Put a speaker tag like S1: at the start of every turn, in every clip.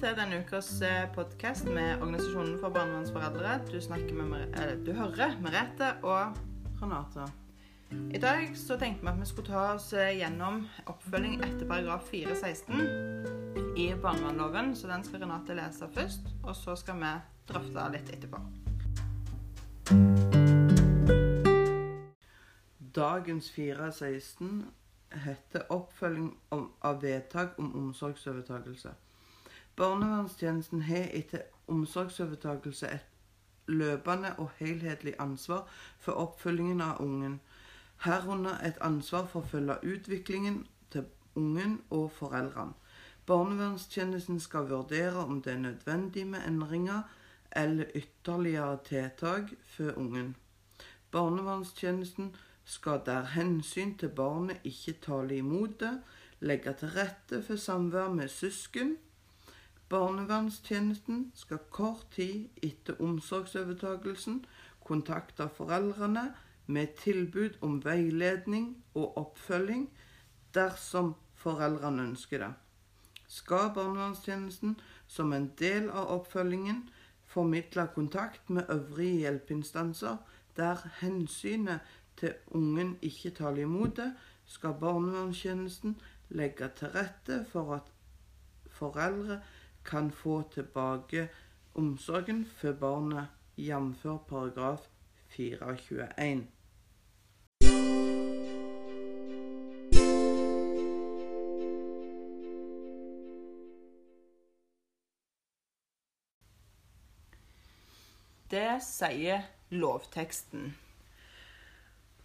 S1: til denne ukas podkast med Organisasjonen for barnevernsforeldre. Du, med, du hører Merete og
S2: Renate.
S1: I dag så tenkte vi at vi skulle ta oss gjennom oppfølging etter paragraf 4-16 i barnevernloven. Så den skal Renate lese først, og så skal vi drøfte litt etterpå.
S2: Dagens 4-16 heter 'Oppfølging av vedtak om omsorgsovertakelse'. Barnevernstjenesten har etter omsorgsovertakelse et løpende og helhetlig ansvar for oppfølgingen av ungen, herunder et ansvar for å følge utviklingen til ungen og foreldrene. Barnevernstjenesten skal vurdere om det er nødvendig med endringer eller ytterligere tiltak for ungen. Barnevernstjenesten skal der hensyn til barnet ikke tale imot det, legge til rette for samvær med søsken. Barnevernstjenesten skal kort tid etter omsorgsovertakelsen kontakte foreldrene med tilbud om veiledning og oppfølging dersom foreldrene ønsker det. Skal barnevernstjenesten som en del av oppfølgingen formidle kontakt med øvrige hjelpeinstanser der hensynet til ungen ikke taler imot det, skal barnevernstjenesten legge til rette for at foreldre kan få tilbake omsorgen for barnet, jf. paragraf 421.
S1: Det sier lovteksten.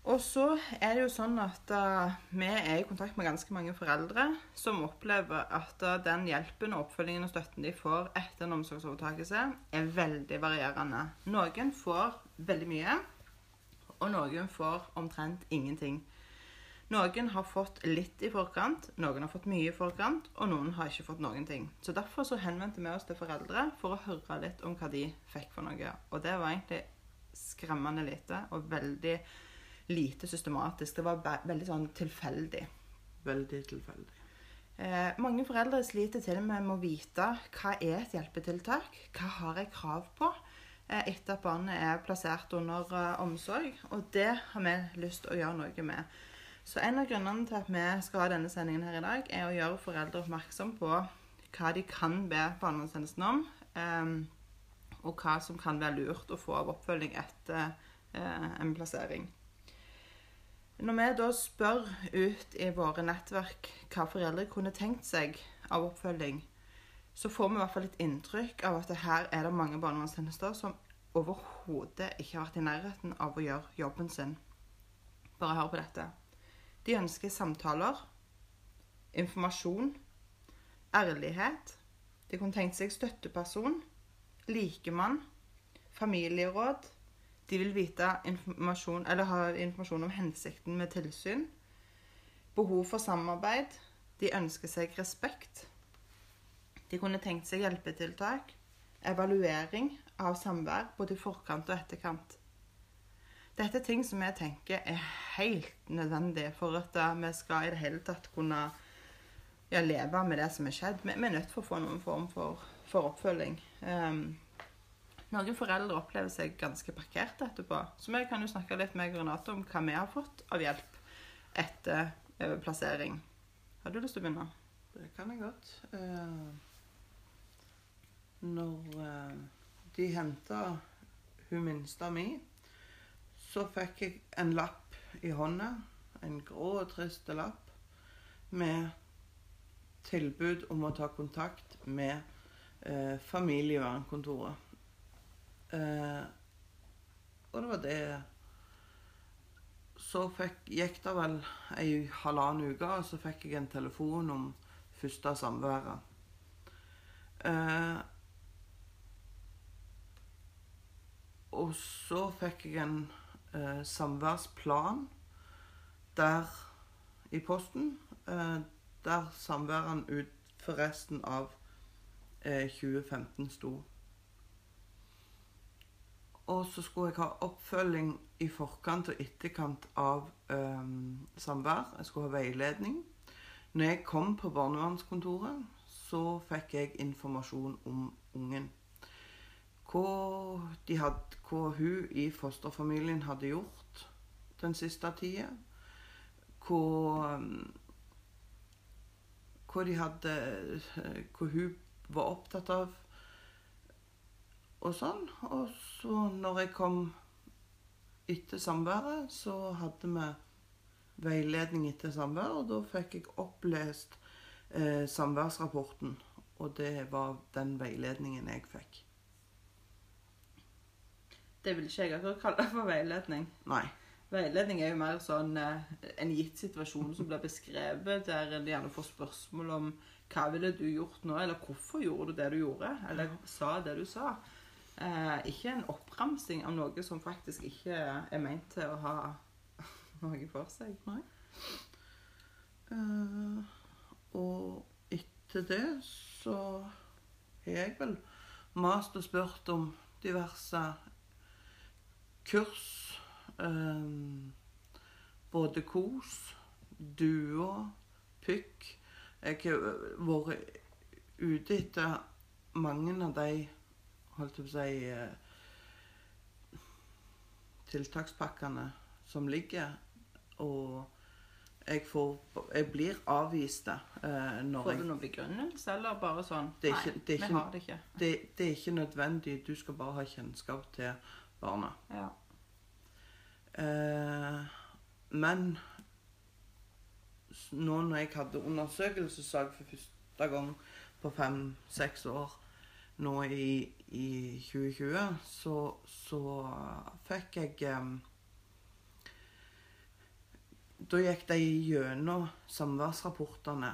S1: Og så er det jo sånn at uh, vi er i kontakt med ganske mange foreldre som opplever at uh, den hjelpen og oppfølgingen og støtten de får etter en omsorgsovertakelse, er veldig varierende. Noen får veldig mye, og noen får omtrent ingenting. Noen har fått litt i forkant, noen har fått mye i forkant, og noen har ikke fått noen ting. Så Derfor så henvendte vi oss til foreldre for å høre litt om hva de fikk for noe. Og det var egentlig skremmende lite og veldig lite systematisk. Det var veldig sånn tilfeldig.
S2: Veldig tilfeldig.
S1: Eh, mange foreldre sliter til med å vite hva er et hjelpetiltak, hva har jeg krav på eh, etter at barnet er plassert under eh, omsorg. Og det har vi lyst til å gjøre noe med. Så en av grunnene til at vi skal ha denne sendingen her i dag, er å gjøre foreldre oppmerksom på hva de kan be barnevernstjenesten om, eh, og hva som kan være lurt å få av oppfølging etter eh, en plassering. Når vi da spør ut i våre nettverk hva foreldre kunne tenkt seg av oppfølging, så får vi i hvert fall et inntrykk av at her er det mange barnevernstjenester som overhodet ikke har vært i nærheten av å gjøre jobben sin. Bare hør på dette. De ønsker samtaler, informasjon, ærlighet. De kunne tenkt seg støtteperson, likemann, familieråd, de vil vite informasjon, eller ha informasjon om hensikten med tilsyn. Behov for samarbeid. De ønsker seg respekt. De kunne tenkt seg hjelpetiltak. Evaluering av samvær både i forkant og etterkant. Dette er ting som jeg tenker er helt nødvendig for at eh, vi skal i det hele tatt kunne ja, leve med det som er skjedd. Vi, er nødt til å få noen form for, for oppfølging. Um, noen foreldre opplever seg ganske parkerte etterpå. Så vi kan jo snakke litt med Renate om hva vi har fått av hjelp etter eh, plassering. Har du lyst til å begynne?
S2: Det kan jeg godt. Eh, når eh, de henta hun minste mi, så fikk jeg en lapp i hånda. En grå og trist lapp med tilbud om å ta kontakt med familievernkontoret. Eh, og det var det Så fikk, gikk det vel ei halvannen uke, og så fikk jeg en telefon om første samværet. Eh, og så fikk jeg en eh, samværsplan der i posten, eh, der samværene ut for resten av eh, 2015 sto. Og så skulle jeg ha oppfølging i forkant og etterkant av um, samvær. Jeg skulle ha veiledning. Når jeg kom på barnevernskontoret, så fikk jeg informasjon om ungen. Hva, de hadde, hva hun i fosterfamilien hadde gjort den siste tida. Hva, um, hva Hva hun var opptatt av og sånn. Og så når jeg kom etter samværet, så hadde vi veiledning etter samvær, og da fikk jeg opplest eh, samværsrapporten. Og det var den veiledningen jeg fikk.
S1: Det vil ikke jeg akkurat kalle for veiledning.
S2: Nei.
S1: Veiledning er jo mer sånn eh, en gitt situasjon som blir beskrevet, der en gjerne får spørsmål om hva ville du gjort nå, eller hvorfor gjorde du det du gjorde, eller sa det du sa. Eh, ikke en oppramsing av noe som faktisk ikke er meint til å ha noe for seg.
S2: Nei. Eh, og etter det så har jeg vel mast og spurt om diverse kurs. eh, både kos, duo, pykk. Jeg har vært ute etter mange av de holdt jeg på å si eh, tiltakspakkene som ligger. Og jeg får Jeg blir avvist eh, når
S1: Får du noen begrunnelse, eller bare sånn
S2: Det er ikke- det er
S1: Nei, vi har det ikke.
S2: det, det er ikke nødvendig. Du skal bare ha kjennskap til barna.
S1: Ja.
S2: Eh, men nå når jeg hadde undersøkelsessak for første gang på fem-seks år nå i, i 2020, så, så fikk jeg um, Da gikk de gjennom samværsrapportene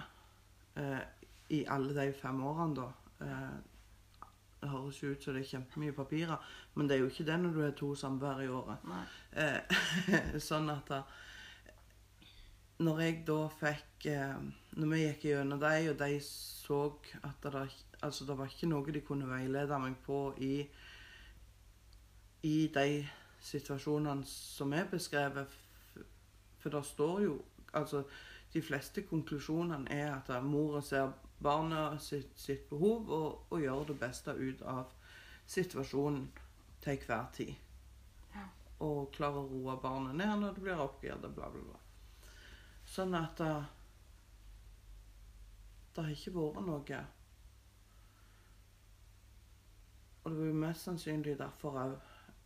S2: uh, i alle de fem årene, da. Uh, det høres jo ut som det er kjempemye papirer, men det er jo ikke det når du har to samvær i året. Eh, sånn at da, Når jeg da fikk Når vi gikk gjennom dem, og de så at det, altså det var ikke noe de kunne veilede meg på i, i de situasjonene som er beskrevet. For det står jo Altså, de fleste konklusjonene er at mora ser barnet sitt, sitt behov og, og gjør det beste ut av situasjonen til hver tid og klarer å roe barnet ned når det blir oppgitt, bla, bla, bla. Sånn at uh, det har ikke vært noe Og det var jo mest sannsynlig derfor òg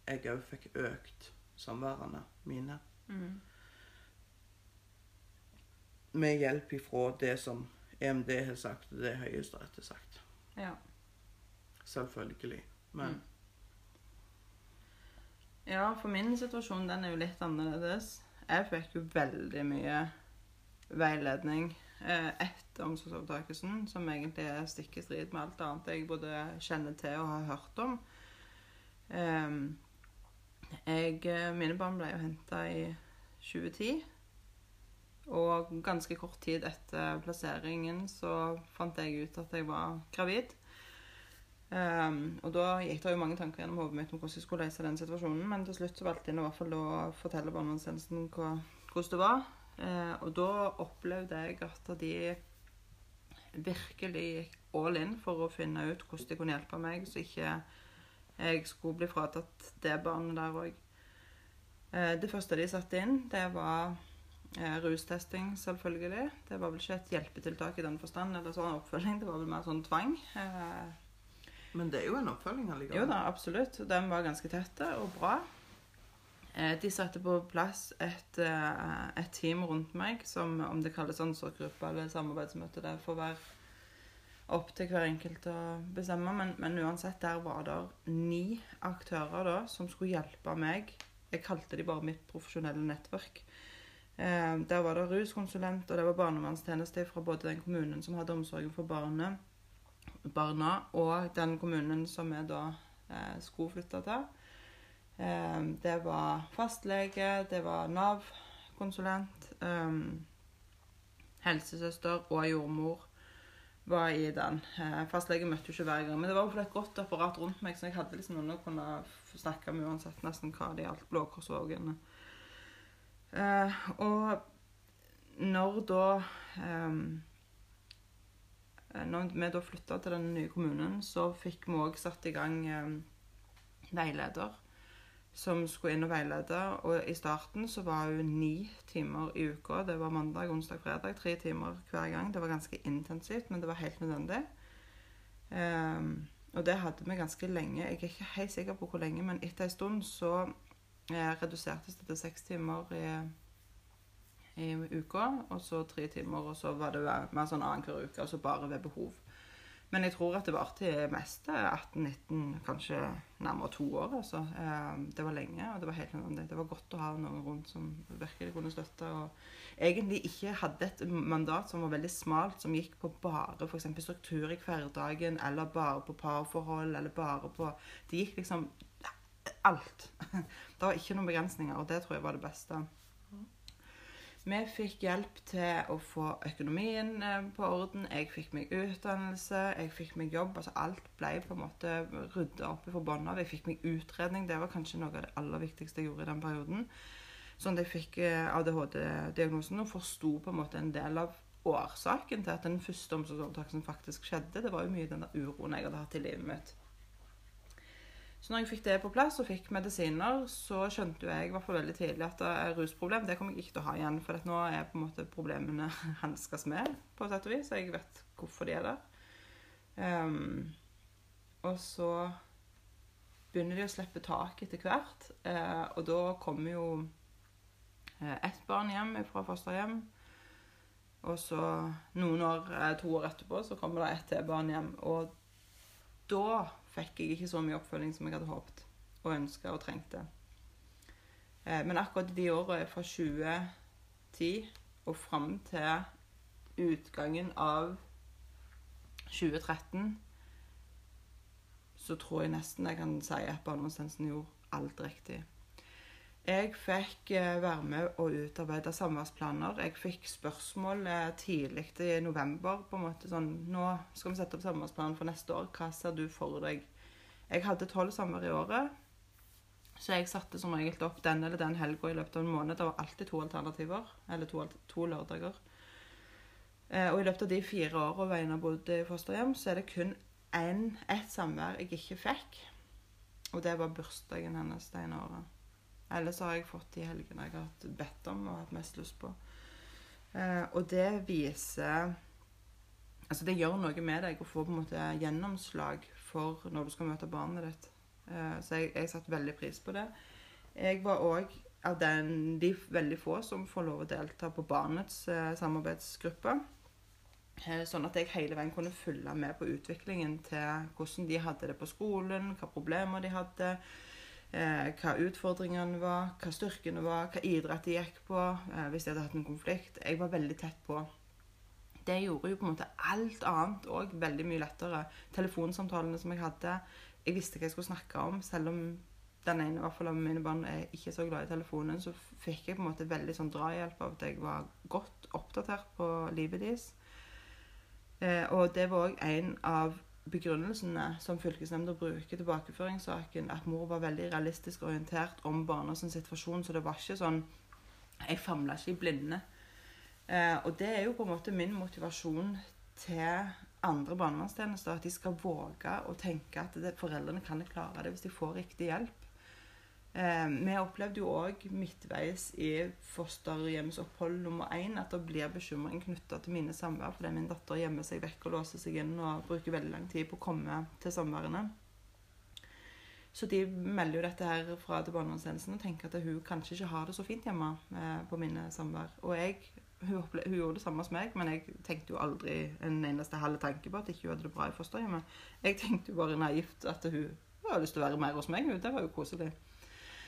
S2: jeg òg fikk økt samværene mine.
S1: Mm.
S2: Med hjelp ifra det som EMD har sagt, og det Høyesterett har sagt.
S1: Ja.
S2: Selvfølgelig. Men
S1: Mm. ja, for min situasjon den er jo litt annerledes. Jeg fikk jo veldig mye veiledning eh, etter omsorgsovertakelsen, som egentlig er stikk i strid med alt annet jeg både kjenner til og har hørt om. Ehm, jeg, eh, mine barn ble jo henta i 2010. Og ganske kort tid etter plasseringen så fant jeg ut at jeg var gravid. Um, og da gikk det jo mange tanker gjennom hodet mitt om hvordan jeg skulle løse den situasjonen, men til slutt så valgte jeg i hvert fall å fortelle barnevernstjenesten hvordan det var. Uh, og da opplevde jeg at de virkelig all in for å finne ut hvordan de kunne hjelpe meg, så ikke jeg skulle bli fratatt det barnet der òg. Eh, det første de satte inn, det var eh, rustesting, selvfølgelig. Det var vel ikke et hjelpetiltak i den forstand, eller sånn oppfølging, det var vel mer sånn tvang. Eh,
S2: Men det er jo en oppfølging allikevel.
S1: jo da, absolutt. Den var ganske tette og bra. Eh, De satte på plass et, eh, et team rundt meg, som om det kalles omsorgsgruppe eller samarbeidsmøte, det får være opp til hver enkelt å bestemme. Men, men uansett, der var det ni aktører da, som skulle hjelpe meg. Jeg kalte de bare mitt profesjonelle nettverk. Eh, Der var det ruskonsulent, og det var barnevernstjeneste fra både den kommunen som hadde omsorgen for barnet, barna, og den kommunen som vi da eh, skulle flytte til. Eh, det var fastlege, det var Nav-konsulent, eh, helsesøster og jordmor var i den. Eh, fastlege møtte jo ikke hver gang, men det var et godt apparat rundt meg, så jeg hadde liksom noen å kunne snakke med uansett nesten hva det gjaldt. Blå Kors og. Eh, og når da eh, eh, når vi da flytta til den nye kommunen, så fikk vi òg satt i gang veileder som skulle inn og veilede. Og i starten så var hun ni timer i uka. Det var mandag, onsdag, fredag. Tre timer hver gang. Det var ganske intensivt, men det var helt nødvendig. Um, og det hadde vi ganske lenge. Jeg er ikke helt sikker på hvor lenge, men etter en stund så eh, redusertes det til seks timer i, i uka. Og så tre timer, og så var det mer sånn annenhver uke, og så bare ved behov. Men jeg tror at det varte til meste 18-19, kanskje nærmere to år. altså. Ehm, det var lenge, og det var helt nødvendig. Det var godt å ha noen rundt som virkelig kunne støtte. og egentlig ikke hadde et mandat som var veldig smalt, som gikk på bare f.eks. struktur i hverdagen, eller bare på parforhold, eller bare på Det gikk liksom alt. Det var ikke noen begrensninger, og det tror jeg var det beste. Vi fikk hjelp til å få økonomien eh, på orden. Jeg fikk meg utdannelse, jeg fikk meg jobb. altså Alt ble på en måte rydda opp fra bunnen av. Jeg fikk meg utredning. Det var kanskje noe av det aller viktigste jeg gjorde i den perioden. Sånn at jeg fikk eh, ADHD-diagnosen og forsto på en måte en del av årsaken til at den første omsorgsovertakelsen faktisk skjedde. Det var jo mye den der uroen jeg hadde hatt i livet mitt. Så når jeg fikk det på plass og fikk medisiner, så skjønte jeg i hvert fall veldig tidlig at det er rusproblem det kommer jeg ikke til å ha igjen. For nå er på en måte problemene hanskes med, på et sett og vis. Og jeg vet hvorfor de er der. Um, og så begynner de å slippe tak etter hvert. Uh, og da kommer jo uh, ett barn hjem fra fosterhjem. Og så noen år, uh, to år etterpå så kommer det ett barn hjem. Og da fikk jeg ikke så mye oppfølging som jeg hadde håpet og ønska og trengte. Eh, men akkurat de åra fra 2010 og fram til utgangen av 2013 så tror jeg nesten jeg kan si at barndomstjenesten gjorde alt riktig. Jeg fikk eh, være med og utarbeide samværsplaner. Jeg fikk spørsmål eh, tidlig i november. på en måte sånn, 'Nå skal vi sette opp samværsplanen for neste år. Hva ser du for deg?' Jeg hadde tolv samvær i året, så jeg satte som regel opp den eller den helga i løpet av en måned. Det var alltid to alternativer, eller to, to lørdager. Eh, og i løpet av de fire åra Veina bodde i fosterhjem, så er det kun ett samvær jeg ikke fikk. Og det var bursdagen hennes det ene året. Ellers har jeg fått de helgene jeg har hatt bedt om og hatt mest lyst på. Eh, og det viser Altså, det gjør noe med deg å få på en måte gjennomslag for når du skal møte barnet ditt. Eh, så jeg, jeg satte veldig pris på det. Jeg var òg av den, de veldig få som får lov å delta på barnets eh, samarbeidsgruppe. Eh, sånn at jeg hele veien kunne følge med på utviklingen til hvordan de hadde det på skolen, hva problemer de hadde eh, hva utfordringene var, hva styrkene var, hva idrett de gikk på, eh, hvis de hadde hatt en konflikt. Jeg var veldig tett på. Det gjorde jo på en måte alt annet òg veldig mye lettere. Telefonsamtalene som jeg hadde Jeg visste hva jeg skulle snakke om, selv om den ene i hvert fall av mine barn er ikke så glad i telefonen, så fikk jeg på en måte veldig sånn drahjelp av at jeg var godt oppdatert på livet deres. Eh, og det var òg en av begrunnelsene som fylkesnemnda bruker tilbakeføringssaken, at mor var veldig realistisk orientert om barnas situasjon. Så det var ikke sånn Jeg famla ikke i blinde. Eh, og det er jo på en måte min motivasjon til andre barnevernstjenester. At de skal våge å tenke at det, foreldrene kan klare det hvis de får riktig hjelp. Eh, vi opplevde jo òg midtveis i fosterhjemsopphold nummer én at det blir bekymring knytta til mine samvær fordi min datter gjemmer seg vekk og låser seg inn og bruker veldig lang tid på å komme til samværene. Så de melder jo dette her fra til barnevernstjenesten og tenker at hun kanskje ikke har det så fint hjemme eh, på mine samvær. Og jeg, hun, hun, gjorde det samme som meg, men jeg tenkte jo aldri en eneste halv tanke på at ikke hun hadde det bra i fosterhjemmet. Jeg tenkte jo bare naivt at hun, hun hadde lyst til å være mer hos meg. Det var jo koselig.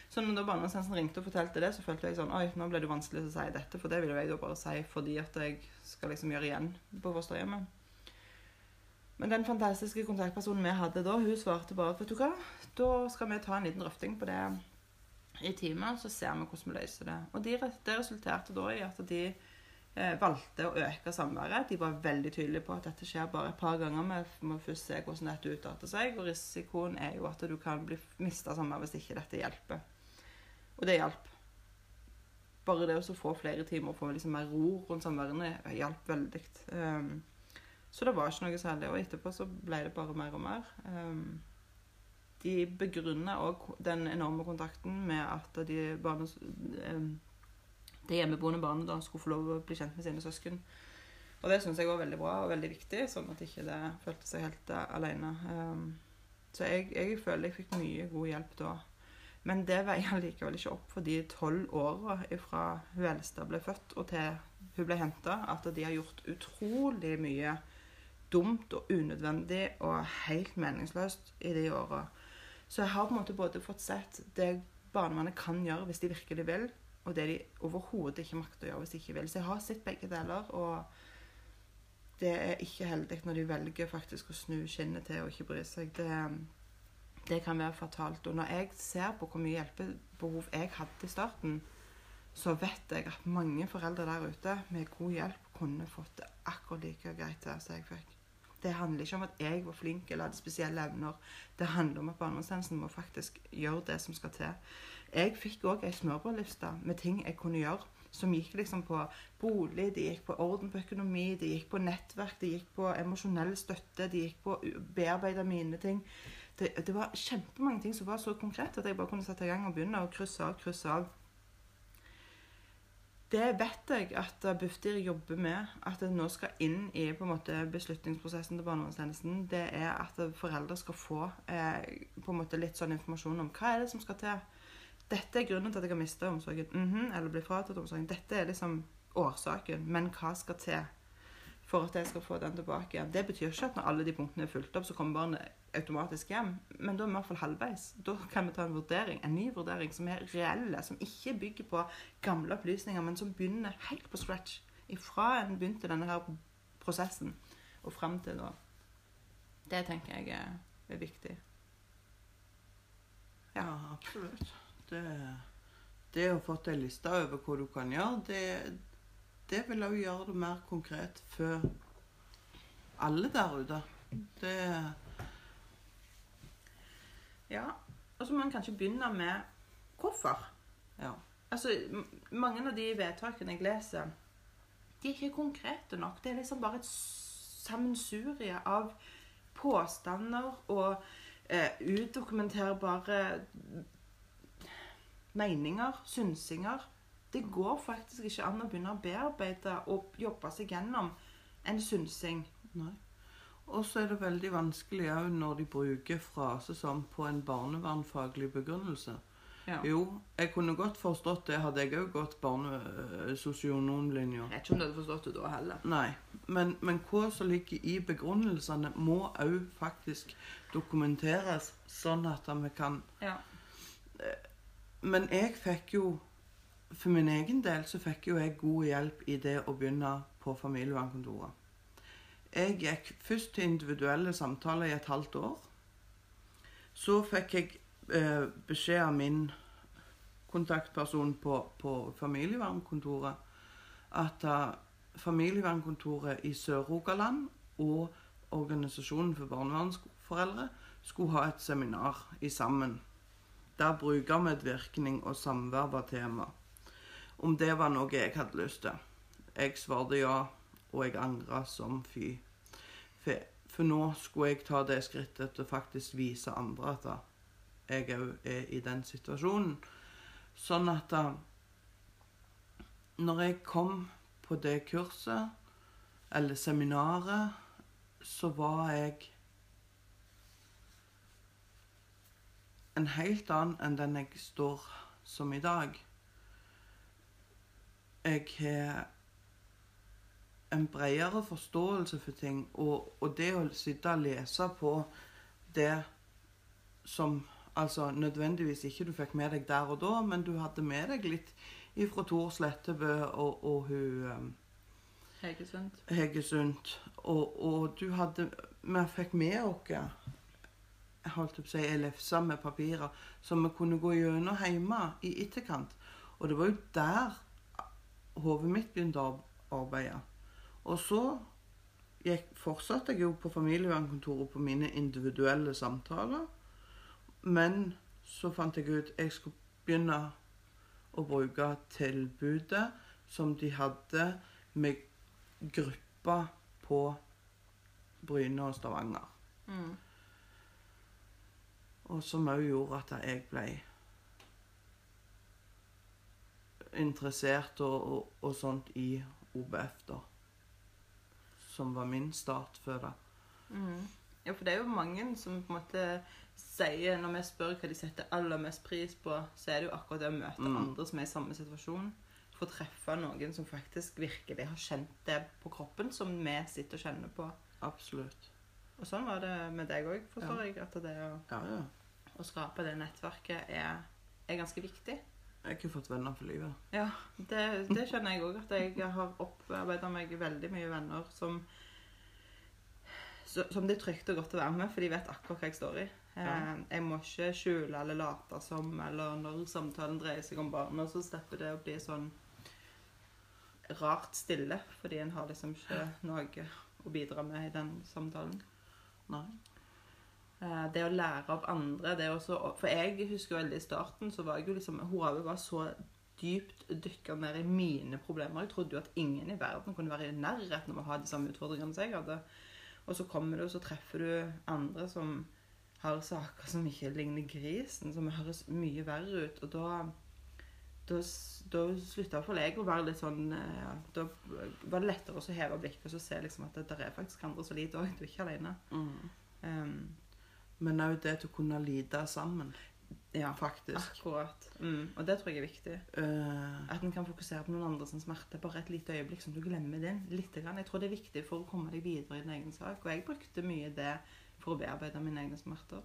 S1: Så når da barnevernstjenesten ringte og fortalte det, så følte jeg sånn Oi, nå ble det vanskelig å si dette, for det vil jeg da bare si fordi at jeg skal liksom gjøre igjen på fosterhjemmet. Men den fantastiske kontaktpersonen vi hadde da, hun svarte bare vet du hva, da skal vi ta en liten drøfting på det i teamet, så ser vi hvordan vi løser det. Og det resulterte da i at de eh, valgte å øke samværet. De var veldig tydelige på at dette skjer bare et par ganger. Vi må først se hvordan dette utarter seg. Og risikoen er jo at du kan bli mista samvær hvis ikke dette hjelper. Og det hjalp. Bare det å få flere timer og få liksom mer ro rundt samværene hjalp veldig. Um, Så det var ikke noe særlig. Og etterpå så ble det bare mer og mer. Um, de begrunner òg den enorme kontakten med at de, barne, um, det hjemmeboende barna da skulle få lov å bli kjent med sine søsken. Og det syns jeg var veldig bra og veldig viktig, sånn at ikke det følte seg helt uh, alene. Um, så jeg, jeg, føler jeg fikk mye god hjelp da. Men det veier likevel ikke opp for de tolv åra fra Velstad ble født og til hun ble henta, at de har gjort utrolig mye dumt og unødvendig og helt meningsløst i de åra. Så jeg har på en måte både fått sett det barnevernet kan gjøre hvis de virkelig vil, og det de overhodet ikke makter å gjøre hvis de ikke vil. Så jeg har sett begge deler, og det er ikke heldig når de velger faktisk å snu skinnet til og ikke bry seg. Det, det kan være fatalt. Og når jeg ser på hvor mye hjelpebehov jeg hadde i starten, så vet jeg at mange foreldre der ute med god hjelp kunne fått det akkurat like greit som jeg fikk. Det handler ikke om at jeg var flink eller hadde spesielle evner. Det handler om at barnevernstjenesten må faktisk gjøre det som skal til. Jeg fikk òg ei smørbrødliste med ting jeg kunne gjøre, som gikk liksom på bolig, det gikk på orden på økonomi, det gikk på nettverk, det gikk på emosjonell støtte, det gikk på å bearbeide mine ting. Det, det var kjempemange ting som var så konkrete at jeg bare kunne sette i gang og begynne å krysse av, krysse av. Det vet jeg at Bufdir jobber med. At det nå skal inn i på en måte, beslutningsprosessen til barnevernstjenesten. Det er at foreldre skal få eh, på en måte litt sånn informasjon om hva er det som skal til. Dette er grunnen til at jeg har mista omsorgen. Mm -hmm, eller blir fratatt omsorgen. Dette er liksom årsaken. Men hva skal til for at jeg skal få den tilbake? Det betyr ikke at når alle de punktene er fulgt opp, så kommer barnet automatisk hjem. Men da er vi i hvert fall halvveis. Da kan vi ta en vurdering, en ny vurdering som er reelle, som ikke bygger på gamle opplysninger, men som begynner helt på scratch. Ifra en begynte denne her prosessen og fram til nå. Det tenker jeg er, viktig.
S2: Ja, ja absolutt. Det, det å få til ei liste over hva du kan gjøre, det, det vil òg gjøre det mer konkret for alle der ute. Det
S1: ja. Og så må man kanskje begynne med hvorfor.
S2: Ja.
S1: Altså, Mange av de vedtakene jeg leser, de er ikke konkrete nok. Det er liksom bare et sammensurie av påstander og eh, udokumenterbare meninger, synsinger. Det går faktisk ikke an å begynne å bearbeide og jobbe seg gjennom en synsing.
S2: Nei. Og så er det veldig vanskelig òg når de bruker fraser som 'på en barnevernfaglig begrunnelse'. Ja. Jo, jeg kunne godt forstått det, hadde jeg òg gått barnesosionomlinja.
S1: Jeg vet ikke om du hadde forstått det da heller.
S2: Nei, men, men hva som ligger i begrunnelsene, må òg faktisk dokumenteres, sånn at vi kan
S1: ja.
S2: Eh, men jeg fikk jo For min egen del så fikk jo jeg god hjelp i det å begynne på familievernkontoret. Jeg gikk først til individuelle samtaler i et halvt år. Så fikk jeg eh, beskjed av min kontaktperson på, på familievernkontoret at uh, familievernkontoret i Sør-Rogaland og Organisasjonen for barnevernsforeldre skulle ha et seminar i sammen. Der brukermedvirkning og samvær var tema. Om det var noe jeg hadde lyst til. Jeg svarte ja og jeg angra som fy. For, for, nå skulle jeg ta det skrittet til faktisk vise andre at jeg òg er i den situasjonen. Sånn at da Når jeg kom på det kurset, eller seminaret, så var jeg en helt annen enn den jeg står som i dag. Jeg har en bredere forståelse for ting. Og, og, det å sitte og lese på det som altså nødvendigvis ikke du fikk med deg der og da, men du hadde med deg litt ifra Tor Slettebø og, og hun um,
S1: Hegesund.
S2: Hegesund. Og, og, du hadde Vi fikk med oss jeg holdt på å si, lefse med papirer som vi kunne gå gjennom hjemme i etterkant. Og det var jo der hodet mitt begynte å arbeide. Og så gikk, fortsatte jeg jo på familievernkontoret på mine individuelle samtaler. Men så fant jeg ut jeg skulle begynne å bruke tilbudet som de hadde med grupper på Bryne og Stavanger.
S1: Mm.
S2: Og som òg gjorde at jeg ble interessert og, og, og sånt i OBF, da. Som var min start før det.
S1: Mm. Ja, for det er jo mange som på en måte sier, når vi spør hva de setter aller mest pris på, så er det jo akkurat det å møte
S2: Mm.
S1: andre som er i samme situasjon. Få treffe noen som faktisk virkelig har kjent det på kroppen, som vi sitter og kjenner på.
S2: Absolutt.
S1: Og sånn var det med deg òg, forstår
S2: Ja.
S1: jeg. At det å,
S2: Ja, ja.
S1: å skape det nettverket er, er ganske viktig.
S2: Jeg har ikke fått venner for livet.
S1: Ja, det, det skjønner jeg òg. At jeg har opparbeida meg veldig mye venner som som det er trygt og godt å være med, for de vet akkurat hva jeg står i. Eh,
S2: Ja.
S1: Jeg må ikke skjule eller late som, eller når samtalen dreier seg om barna, så slipper det å bli sånn rart stille, fordi en har liksom ikke noe å bidra med i den samtalen.
S2: Nei.
S1: Eh, Det å lære av andre det også, For jeg husker veldig i starten så var jeg jo liksom Hodet var så dypt dykka ned i mine problemer. Jeg trodde jo at ingen i verden kunne være i nærheten av å ha de samme utfordringene som jeg hadde. Og så kommer du, og så treffer du andre som har saker som ikke ligner grisen, som høres mye verre ut. Og da da, da slutta iallfall jeg å være litt sånn eh, ja, Da var det lettere å heve blikket og så se liksom at det, der er faktisk andre som lider òg. Du er ikke alene.
S2: Mm.
S1: Um,
S2: Men òg det til å kunne lide sammen,
S1: ja,
S2: faktisk.
S1: akkurat. Mm, og det tror jeg er viktig.
S2: Uh,
S1: At en kan fokusere på noen andres smerte bare et lite øyeblikk, som du glemmer din. Litt grann. Jeg tror det er viktig for å komme deg videre i din egen sak. Og jeg brukte mye det for å bearbeide mine egne smerter.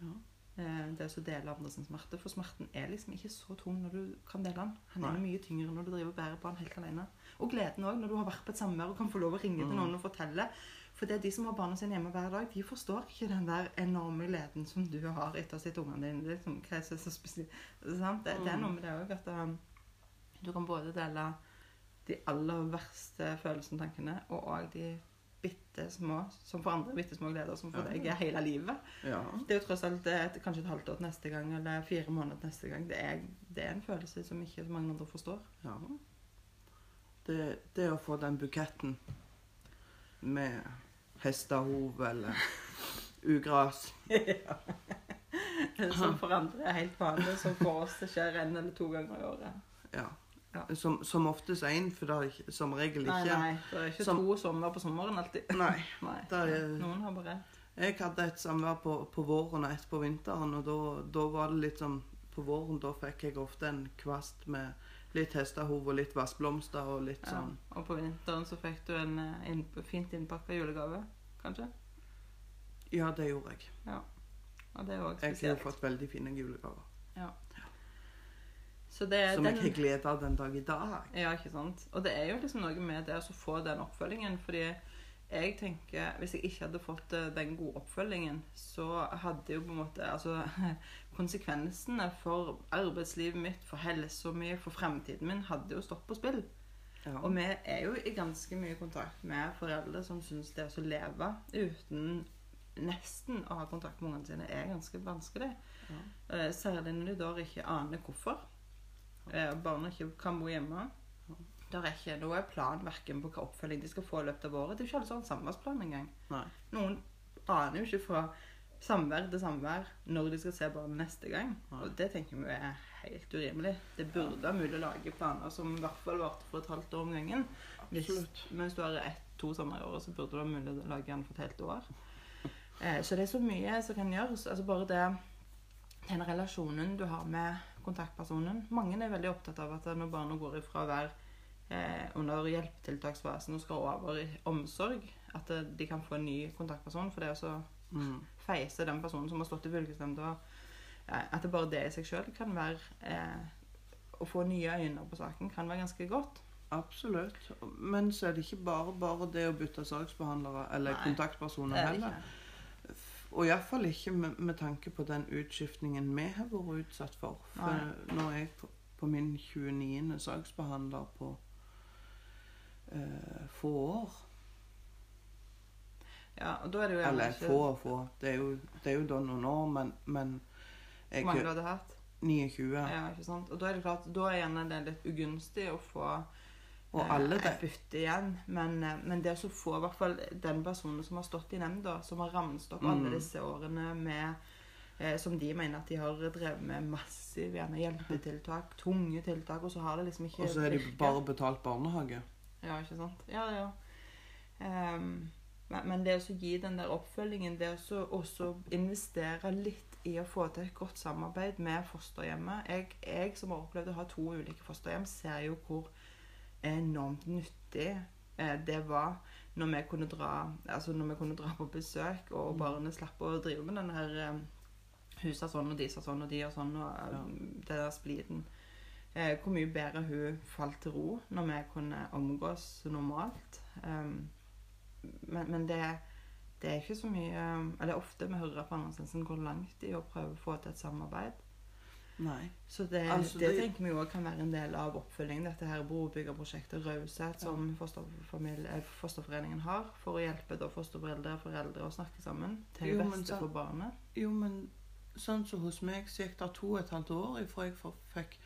S2: Ja.
S1: Eh, Det å dele andres smerte. For smerten er liksom ikke så tung når du kan dele den. Han er mye tyngre når du driver og bærer på den helt alene. Og gleden òg, når du har vært på et samvær og kan få lov å ringe til
S2: Mm.
S1: noen og fortelle. For det er de som har barna sine hjemme hver dag, de forstår ikke den der enorme gleden som du har etter å sett ungene dine. Liksom, hva er så, spesielt? Det, det er noe med det òg, at um, du kan både dele de aller verste følelsene og tankene, og òg de bitte små, som for andre bitte små gleder, som for
S2: Ja.
S1: deg er hele livet.
S2: ja.
S1: Det er jo tross alt et, kanskje et halvt år til neste gang, eller fire måneder til neste gang. Det er, det er en følelse som ikke så mange andre forstår.
S2: ja. Det, det å få den buketten med hestehov eller ugras
S1: Som for andre er helt vanlig, som for oss det skjer en eller to ganger i året.
S2: Ja.
S1: Ja.
S2: Som, som oftest én, for det er som regel ikke
S1: nei, det er ikke
S2: Som-
S1: to sommer på sommeren alltid.
S2: Nei.
S1: Nei,
S2: er-
S1: Noen har bare
S2: Jeg hadde et samvær på, på våren og et på vinteren, og da, da var det litt sånn På våren da fikk jeg ofte en kvast med litt hestehov og litt vassblomster og litt
S1: ja.
S2: sånn
S1: Og på vinteren så fikk du en en fint innpakka julegave, kanskje?
S2: Ja, det gjorde jeg. Ja.
S1: Og det er òg
S2: Jeg har fått veldig fine julegaver.
S1: Så det er
S2: Som
S1: den,
S2: jeg har glede av den dag i dag.
S1: Ja, ikke sant. Og det er jo liksom noe med det å få den oppfølgingen. Fordi jeg tenker Hvis jeg ikke hadde fått eh, den gode oppfølgingen, så hadde jo på en måte Altså konsekvensene for arbeidslivet mitt, for helsa mi, for fremtiden min, hadde jo stått på spill.
S2: Ja.
S1: Og vi er jo i ganske mye kontakt med foreldre som syns det å leve uten nesten å ha kontakt med ungene sine er ganske vanskelig.
S2: Ja.
S1: Eh, Særlig når de da ikke aner hvorfor. Eh, Barna ikke kan bo hjemme. Det er ikke noe plan verken på hva oppfølging de skal få i løpet av året. Det er jo ikke alle som har en samværsplan engang.
S2: Nei.
S1: Noen aner jo ikke fra samvær til samvær når de skal se barnet neste gang.
S2: Nei.
S1: Og det tenker vi er helt urimelig. Det burde være mulig å lage planer som i hvert fall varte for et halvt år om gangen. Hvis, mens du har ett, to sommer i året, så burde det være mulig å lage den for et helt år. Eh, så det er så mye som kan gjøres. Altså bare det den relasjonen du har med kontaktpersonen. Mange er veldig opptatt av at når barna går ifra å være eh, under hjelpetiltaksfasen og skal over i omsorg, at eh, de kan få en ny kontaktperson. For det å
S2: Mm.
S1: feise den personen som har stått i fylkesnemnda, eh, at det bare det i seg sjøl kan være eh, Å få nye øyne på saken kan være ganske godt.
S2: Absolutt. Men så er det ikke bare bare det å bytte saksbehandlere eller
S1: Nei,
S2: kontaktpersoner
S1: er
S2: heller.
S1: ikke.
S2: Og iallfall ikke med, med tanke på den utskiftningen vi har vært utsatt for. For
S1: Nei.
S2: nå er jeg på, på min 29. saksbehandler på eh, få år.
S1: Ja, og da er det jo
S2: Eller
S1: ikke
S2: få og få. Det er jo, det er jo da noen år, men, men jeg
S1: mange du hadde hatt.
S2: 29.
S1: Ja, ikke sant? Og da er det klart, da er gjerne det litt ugunstig å få
S2: Og
S1: eh,
S2: alle
S1: et
S2: det.
S1: bytte igjen. Men, eh, men det å få i hvert fall den personen som har stått i nemnda, som har ramset opp alle
S2: Mm.
S1: disse årene med eh, som de mener at de har drevet med gjerne hjelpetiltak, tunge tiltak, og så har det liksom ikke
S2: Og så er de bare betalt barnehage.
S1: Ja, ikke sant? Ja, ja. Um, men, det å gi den der oppfølgingen, det å også investere litt i å få til et godt samarbeid med fosterhjemmet jeg, jeg som har opplevd å ha to ulike fosterhjem, ser jo hvor enormt nyttig eh, det var når vi kunne dra altså når vi kunne dra på besøk, og
S2: barna
S1: barnet slapp å drive med den her eh, Huset sånn, og de sa sånn, og de og sånn, og eh,
S2: Ja.
S1: det der spliden. Eh, hvor mye bedre hun falt til ro når vi kunne omgås normalt. Um, men, men det, det er ikke så mye um, Eller ofte vi hører på Andersensen går langt i å prøve å få til et samarbeid.
S2: Nei.
S1: Så det,
S2: Altså,
S1: det,
S2: det-
S1: tenker vi òg kan være en del av oppfølgingen. Dette her brobyggerprosjektet Raushet som eh, Fosterforeningen har for å hjelpe da fosterforeldre og foreldre å snakke sammen til
S2: Jo,
S1: beste
S2: så-
S1: for barnet.
S2: Jo, men sånn som hos meg så gikk det to og et halvt år fra jeg fikk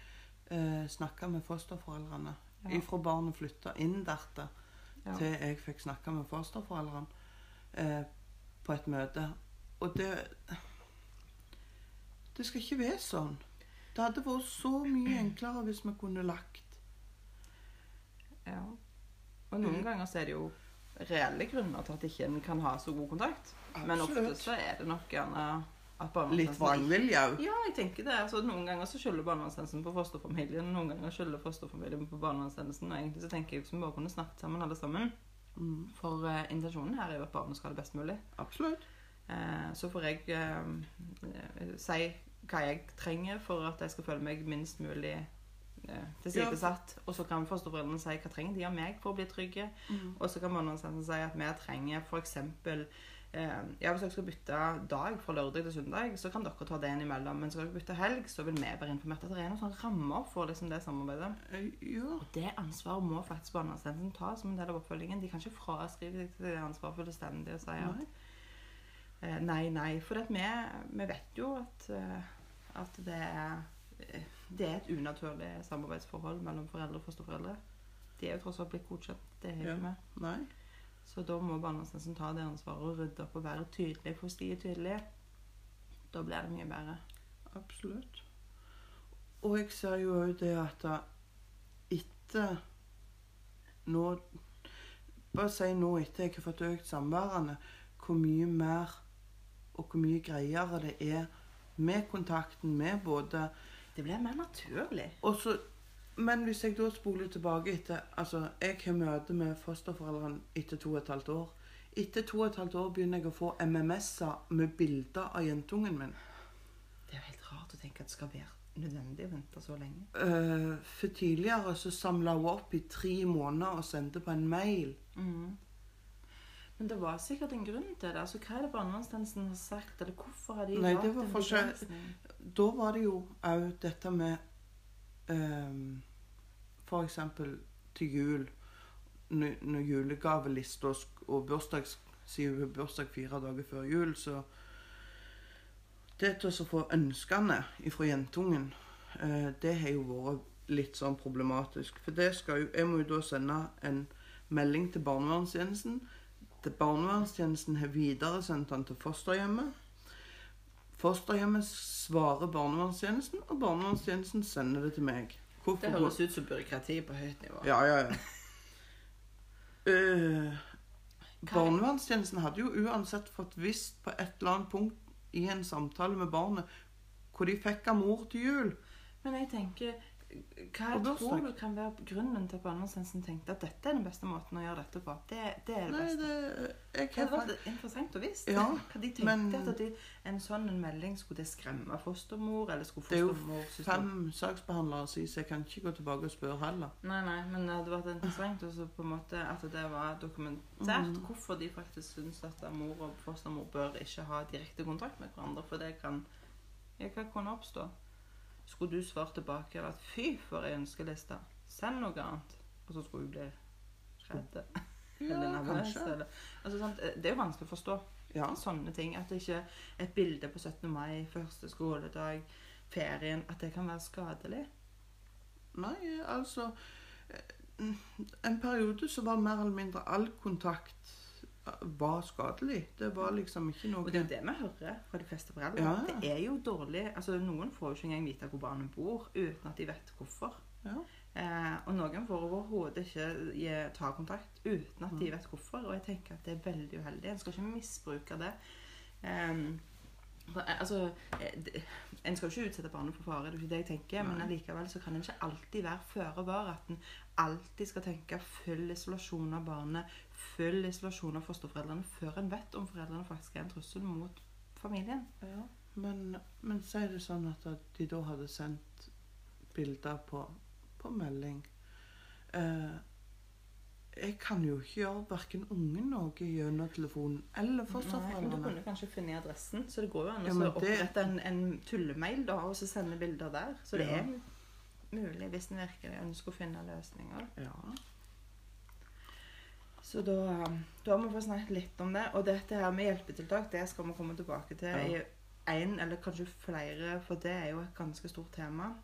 S2: eh, snakka med fosterforeldrene.
S1: Ja.
S2: Ifra barnet flytta inn dertil
S1: Ja.
S2: til jeg fikk snakka med fosterforeldrene eh, på et møte. Og det Det skal ikke være sånn. Det hadde vært så mye enklere hvis vi kunne lagt
S1: Ja. Og noen
S2: Mm.
S1: ganger så er det jo reelle grunner til at ikke en kan ha så god kontakt. Men ofte så er det nok gjerne
S2: litt vrangvilje òg.
S1: Ja, jeg tenker det. Altså, noen ganger så skylder barnevernstjenesten på fosterfamilien, noen ganger skylder fosterfamilien på barnevernstjenesten. Og egentlig så tenker jeg at vi bare kunne snakket sammen alle sammen.
S2: Mm,
S1: For uh, intensjonen her er jo at barnet skal ha det best mulig.
S2: absolutt.
S1: Uh, så får jeg uh, si hva jeg trenger for at jeg skal føle meg minst mulig tilsidesatt. Og så kan fosterforeldrene si hva trenger de av meg for å bli trygge.
S2: Mm.
S1: Og så kan barnevernstjenesten si at vi trenger f.eks. Eh, ja, hvis dere skal bytte dag fra lørdag til søndag, så kan dere ta det innimellom. Men skal dere bytte helg, så vil vi være informert at det er noen sånne rammer for liksom, det samarbeidet.
S2: Eh, Ja.
S1: Og det ansvaret må faktisk barnevernstjenesten ta som en del av oppfølgingen. De kan ikke fraskrive seg til det ansvaret fullstendig og si at
S2: Nei.
S1: eh, nei, nei. For vi, vi vet jo at, eh, at det er det er et unaturlig samarbeidsforhold mellom foreldre og fosterforeldre. De er jo tross alt blitt godkjent. Det er
S2: jo
S1: ikke vi.
S2: Nei.
S1: Så da må barnevernstjenesten ta det ansvaret og rydde opp og være tydelig. For hvis de er tydelige, da blir det mye bedre.
S2: Absolutt. Og jeg ser jo òg det at etter nå Bare si nå etter jeg har fått økt samværene, hvor mye mer og hvor mye greiere det er med kontakten med både
S1: Det blir mer naturlig.
S2: og så, Men hvis jeg da spoler tilbake etter Altså, jeg har møte med fosterforeldrene etter to og et halvt år. Etter to og et halvt år begynner jeg å få MMS-er med bilder av jentungen min.
S1: Det er jo helt rart å tenke at det skal være nødvendig å vente så lenge.
S2: Uh, for tidligere så samla hun opp i tre måneder og sendte på en mail.
S1: Mm. Men det var sikkert en grunn til det. Altså, Hva er det barnevernstjenesten har sagt, eller hvorfor har de
S2: Nei, det var forskjell- Da var det jo òg dette med um, eksempel til jul, når, julegavelista og bursdags Siden hun bursdag fire dager før jul, så Det til å få ønskene fra jentungen, eh, det har jo vært litt sånn problematisk. For det skal jo Jeg må jo da sende en melding til barnevernstjenesten. Barnevernstjenesten har videresendt den til fosterhjemmet. Fosterhjemmet svarer barnevernstjenesten, og barnevernstjenesten sender det til meg. Hvorfor
S1: Det høres ut som byråkrati på høyt nivå.
S2: Ja, ja, ja. uh, barnevernstjenesten hadde jo uansett fått visst på et eller annet punkt i en samtale med barnet hvor de fikk av mor til jul.
S1: Men jeg tenker Hva tror du kan være grunnen til at som tenkte at dette er den beste måten å gjøre dette på? Det, det er det
S2: Nei,
S1: beste.
S2: det
S1: Det hadde vært interessant å vite
S2: Ja,
S1: Hva de tenkte
S2: men-
S1: at de, en sånn en melding skulle det skremme fostermor, eller skulle
S2: Det er jo fem saksbehandlere sier, så jeg kan ikke gå tilbake og spørre heller.
S1: Nei, nei, men det hadde vært interessant også på en måte at det var dokumentert
S2: mm.
S1: hvorfor de faktisk syns at mor og fostermor bør ikke ha direkte kontakt med hverandre, for det kan ja, kan oppstå. Skulle du svart tilbake at 'fy, for ei ønskeliste', send noe annet, og så skulle hun bli redd eller
S2: Ja,
S1: nervøs?
S2: kanskje.
S1: Eller, altså, sant? Det er jo vanskelig å forstå.
S2: Ja.
S1: Sånne ting. At det ikke et bilde på 17. mai, første skoledag, ferien At det kan være skadelig.
S2: Nei, altså eh, en periode så var mer eller mindre all kontakt eh, var skadelig. Det var liksom ikke noe
S1: Og det er jo det vi hører fra de fleste foreldre.
S2: Ja.
S1: Det er jo dårlig altså Noen får jo ikke engang vite hvor barnet bor uten at de vet hvorfor.
S2: Ja.
S1: Eh, og noen får overhodet ikke ta kontakt uten at de
S2: Mm.
S1: vet hvorfor. Og jeg tenker at det er veldig uheldig. En skal ikke misbruke det. Eh, altså, eh, En skal jo ikke utsette barnet for fare, det er ikke det jeg tenker, men
S2: Nei.
S1: allikevel så kan en ikke alltid være føre var. At en alltid skal tenke full isolasjon av barnet, full isolasjon av fosterforeldrene, før en vet om foreldrene faktisk er en trussel mot familien.
S2: Ja. Men, men si det sånn at de da hadde sendt bilder på, på melding. Eh, jeg kan jo ikke gjøre verken ungen noe gjennom telefonen eller
S1: men du kunne kanskje funnet adressen, så det går jo an
S2: Ja,
S1: å opprette en, en tullemail da, og så sende bilder der. Så det
S2: Ja.
S1: er mulig hvis en virkelig ønsker å finne løsninger.
S2: Ja.
S1: Så da, da har vi fått snakket litt om det. Og dette her med hjelpetiltak det skal vi komme tilbake til
S2: Ja.
S1: i én eller kanskje flere, for det er jo et ganske stort tema.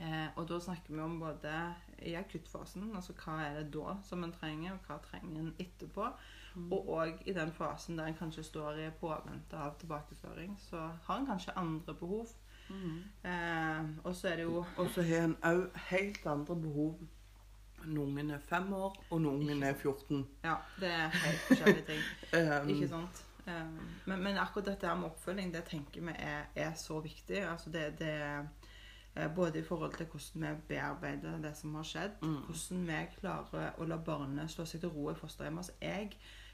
S1: Eh, og da snakker vi om både i akuttfasen, altså hva er det da som en trenger, og hva trenger en etterpå.
S2: Mm.
S1: Og òg i den fasen der en kanskje står i påvente av tilbakeføring, så har en kanskje andre behov.
S2: Mm.
S1: Eh, og så er det jo
S2: Og så har en òg helt andre behov ungen er fem år, og noen er 14.
S1: Ja, det er helt forskjellige ting.
S2: Um,
S1: Ikke sant? Um, men, men akkurat dette her med oppfølging, det tenker vi er, er så viktig. Altså det, det eh, Både i forhold til hvordan vi bearbeider det som har skjedd,
S2: Mm.
S1: hvordan vi klarer å la barnet slå seg til ro i fosterhjemmet. Altså jeg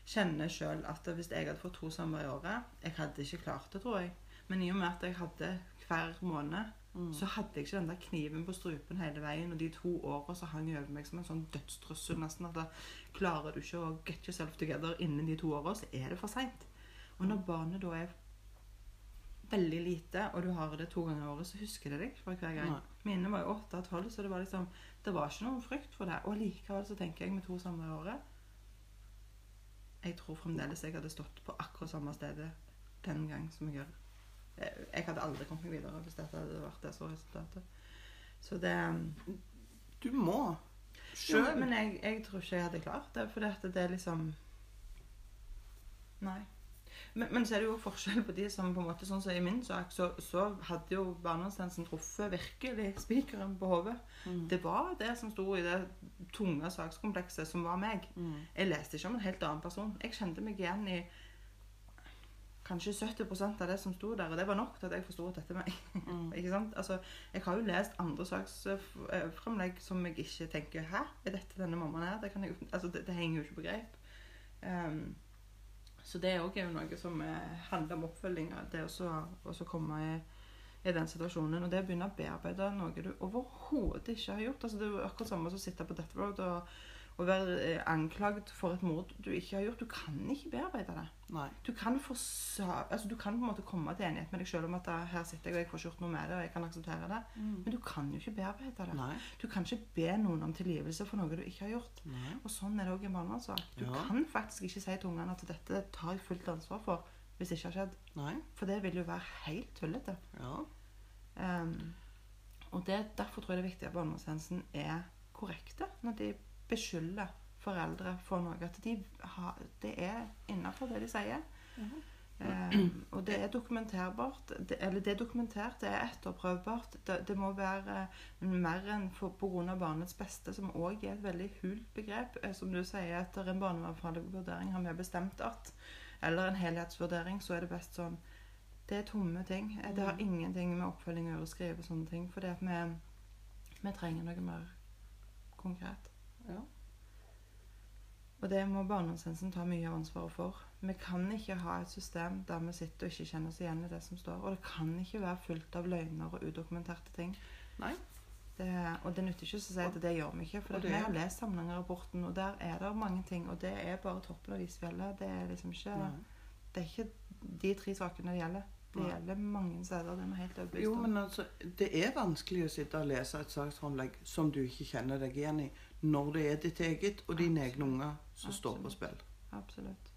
S1: kjenner sjøl at hvis jeg hadde fått to samme i året Jeg hadde ikke klart det, tror jeg. Men i og med at jeg hadde hver måned,
S2: Mm.
S1: så hadde jeg ikke den der kniven på strupen hele veien. Og de to åra så hang jeg over meg som en sånn dødstrussel nesten. At da klarer du ikke å get yourself together innen de to åra, så er det for seint. Og når barnet da er veldig lite, og du har det to ganger i året, så husker det deg for hver gang.
S2: Nei.
S1: Mine var jo åtte av tolv, så det var liksom Det var ikke noen frykt for det. Og likevel så tenker jeg med to samme i året Jeg tror fremdeles jeg hadde stått på akkurat samme stedet den gang som jeg gjør. Jeg jeg hadde aldri kommet meg videre hvis dette hadde vært det så resultatet. Så det
S2: Du må.
S1: Jo,
S2: Sjøl.
S1: men jeg, jeg tror ikke jeg hadde klart det, for det er liksom Nei. Men, men så er det jo forskjell på de som på en måte, sånn som i min sak, så, så hadde jo barnevernstjenesten truffet virkelig spikeren på hodet.
S2: Mm.
S1: Det var det som sto i det tunge sakskomplekset som var meg.
S2: Mm.
S1: Jeg leste ikke om en helt annen person. Jeg kjente meg igjen i kanskje 70% av det som sto der, og det var nok til at jeg forsto at dette var.
S2: Mm.
S1: Ikke sant? Altså, jeg har jo lest andre saksfremlegg som jeg ikke tenker Hæ, er dette denne mammaen her? Det, kan jeg, altså, det, det henger jo ikke på greip. Um, så det er jo noe som eh, handler om oppfølging. Det å komme i, i den situasjonen. Og det å begynne å bearbeide noe du overhodet ikke har gjort. Altså, det er jo akkurat samme som å sitte på death road og, og være anklaget for et mord du ikke har gjort. Du kan ikke bearbeide det.
S2: Nei.
S1: Du kan, altså, du kan på en måte komme til enighet med deg sjøl om at eh, her sitter jeg og jeg får ikke gjort noe med det, og jeg kan akseptere det. Men du kan jo ikke bearbeide det.
S2: Nei.
S1: Du kan ikke be noen om tilgivelse for noe du ikke har gjort.
S2: Nei.
S1: Og sånn er det òg i barnevernssak. Du
S2: Ja.
S1: kan faktisk ikke si til ungene at dette tar jeg fullt ansvar for hvis det ikke har skjedd. For det vil jo være helt tullete.
S2: Ja.
S1: Um, og det, derfor tror jeg det er viktig at barnevernstjenesten er korrekte når de beskylder foreldre for noe. At de har, det er innafor det de sier. Um, og det er dokumenterbart. Det, eller det er dokumentert, det er etterprøvbart. Det, det må være eh, mer enn for, på grunn av barnets beste, som òg er et veldig hult begrep. Eh, Som du sier, etter en barnevernfaglig vurdering har vi bestemt at Eller en helhetsvurdering, så er det best sånn Det er tomme ting. Det har
S2: Mm.
S1: ingenting med oppfølging å gjøre å skrive sånne ting. For vi, vi trenger noe mer konkret.
S2: Ja.
S1: Og det må barnevernstjenesten ta mye av ansvaret for. Vi kan ikke ha et system der vi sitter og ikke kjenner oss igjen i det som står. Og det kan ikke være fullt av løgner og udokumenterte ting.
S2: Nei.
S1: Det, og det nytter ikke å si at det gjør vi ikke. For vi har lest Samnanger-rapporten, og der er det mange ting. Og det er bare toppen av isfjellet. Det er liksom ikke
S2: Nei.
S1: Det er ikke de tre sakene det gjelder. Det
S2: Nei.
S1: gjelder mange steder. Det er helt overbevist
S2: Jo, men altså, det er vanskelig å sitte og lese et saksframlegg som du ikke kjenner deg igjen i, når det er ditt eget og dine egne unger som står på spill.
S1: Absolutt.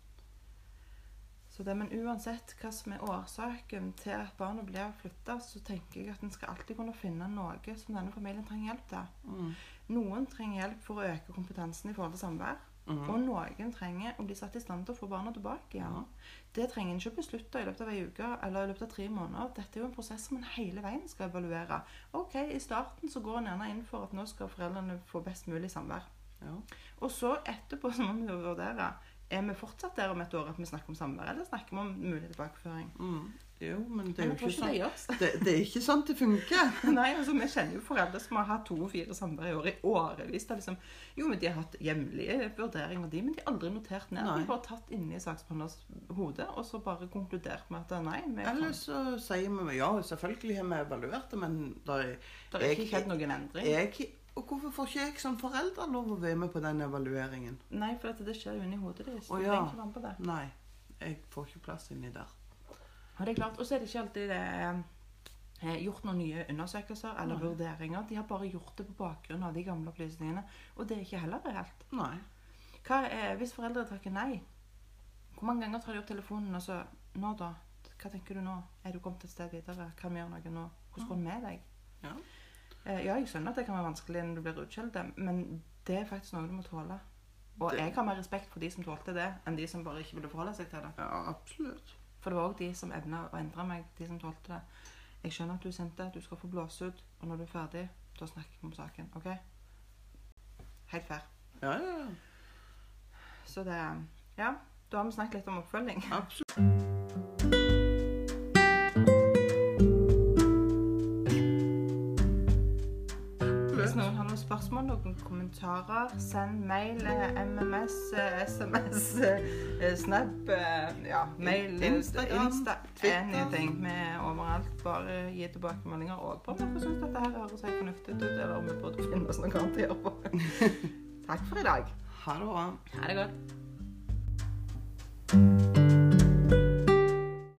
S1: Så det, men uansett hva som er årsaken til at barnet blir flytta, så tenker jeg at en skal alltid kunne finne noe som denne familien trenger hjelp til.
S2: Mm.
S1: Noen trenger hjelp for å øke kompetansen i forhold til samvær.
S2: Mhm.
S1: Og noen trenger å bli satt i stand til å få barna tilbake igjen.
S2: Ja.
S1: Det trenger en ikke beslutte i løpet av ei uke eller i løpet av tre måneder. Dette er jo en prosess som en hele veien skal evaluere. Ok, I starten så går en gjerne inn for at nå skal foreldrene få best mulig samvær.
S2: Ja.
S1: Og så etterpå så må vi vurdere er vi fortsatt der om et år at vi snakker om samvær, eller snakker vi om mulig tilbakeføring.
S2: Mm. Jo, men det er jo ikke
S1: det
S2: sånn det, det er ikke sånn det funker.
S1: Nei, altså Vi kjenner jo foreldre som har hatt to og fire samvær i året i årevis. Er Liksom, jo, men De har hatt hjemlige vurderinger, de, men de har aldri notert ned.
S2: Nei.
S1: De har bare tatt inni saksbehandlers hode og så bare konkludert med at nei,
S2: Eller så sier vi ja, selvfølgelig har vi evaluert det, men det er,
S1: har ikke skjedd noen endring.
S2: jeg, Og hvorfor får ikke jeg som forelder lov å være med på den evalueringen?
S1: Nei, for det skjer jo inni hodet deres. Du
S2: ja.
S1: trenger ikke være med på det.
S2: Nei, jeg får ikke plass inni der.
S1: Og det er klart, og så er det ikke alltid det eh, gjort noen nye undersøkelser eller
S2: Nei.
S1: vurderinger. De har bare gjort det på bakgrunn av de gamle opplysningene. Og det er ikke heller reelt.
S2: Nei.
S1: Hva er, hvis foreldre takker nei, hvor mange ganger tar de opp telefonen og så Nå, da? Hva tenker du nå? Er du kommet et sted videre? Kan vi gjøre noe nå? Hvordan går det med deg?
S2: Ja.
S1: Eh, ja, jeg skjønner at det kan være vanskelig når du blir utskjelt, men det er faktisk noe du må tåle. Og
S2: Det-
S1: jeg har mer respekt for de som tålte det, enn de som bare ikke ville forholde seg til det.
S2: Ja, absolutt.
S1: For det var òg de som evna å endre meg, de som tålte det. Jeg skjønner at du sendte, du skal få blåse ut, og når du er ferdig, da snakker vi om saken. OK? Helt fair.
S2: Ja, ja, ja.
S1: Så det Ja, da har vi snakket litt om oppfølging.
S2: Absolutt.
S1: Spørsmål, noen kommentarer, send mail, eh, MMS, SMS, eh, Snap, eh, ja, mail,
S2: Instagram,
S1: Insta, anything. Vi er overalt. Bare gi tilbakemeldinger og på om dere syns dette her høres helt fornuftig ut, eller om vi burde finne oss noe annet å gjøre på. Takk for i dag.
S2: Ha det bra.
S1: Ha det godt.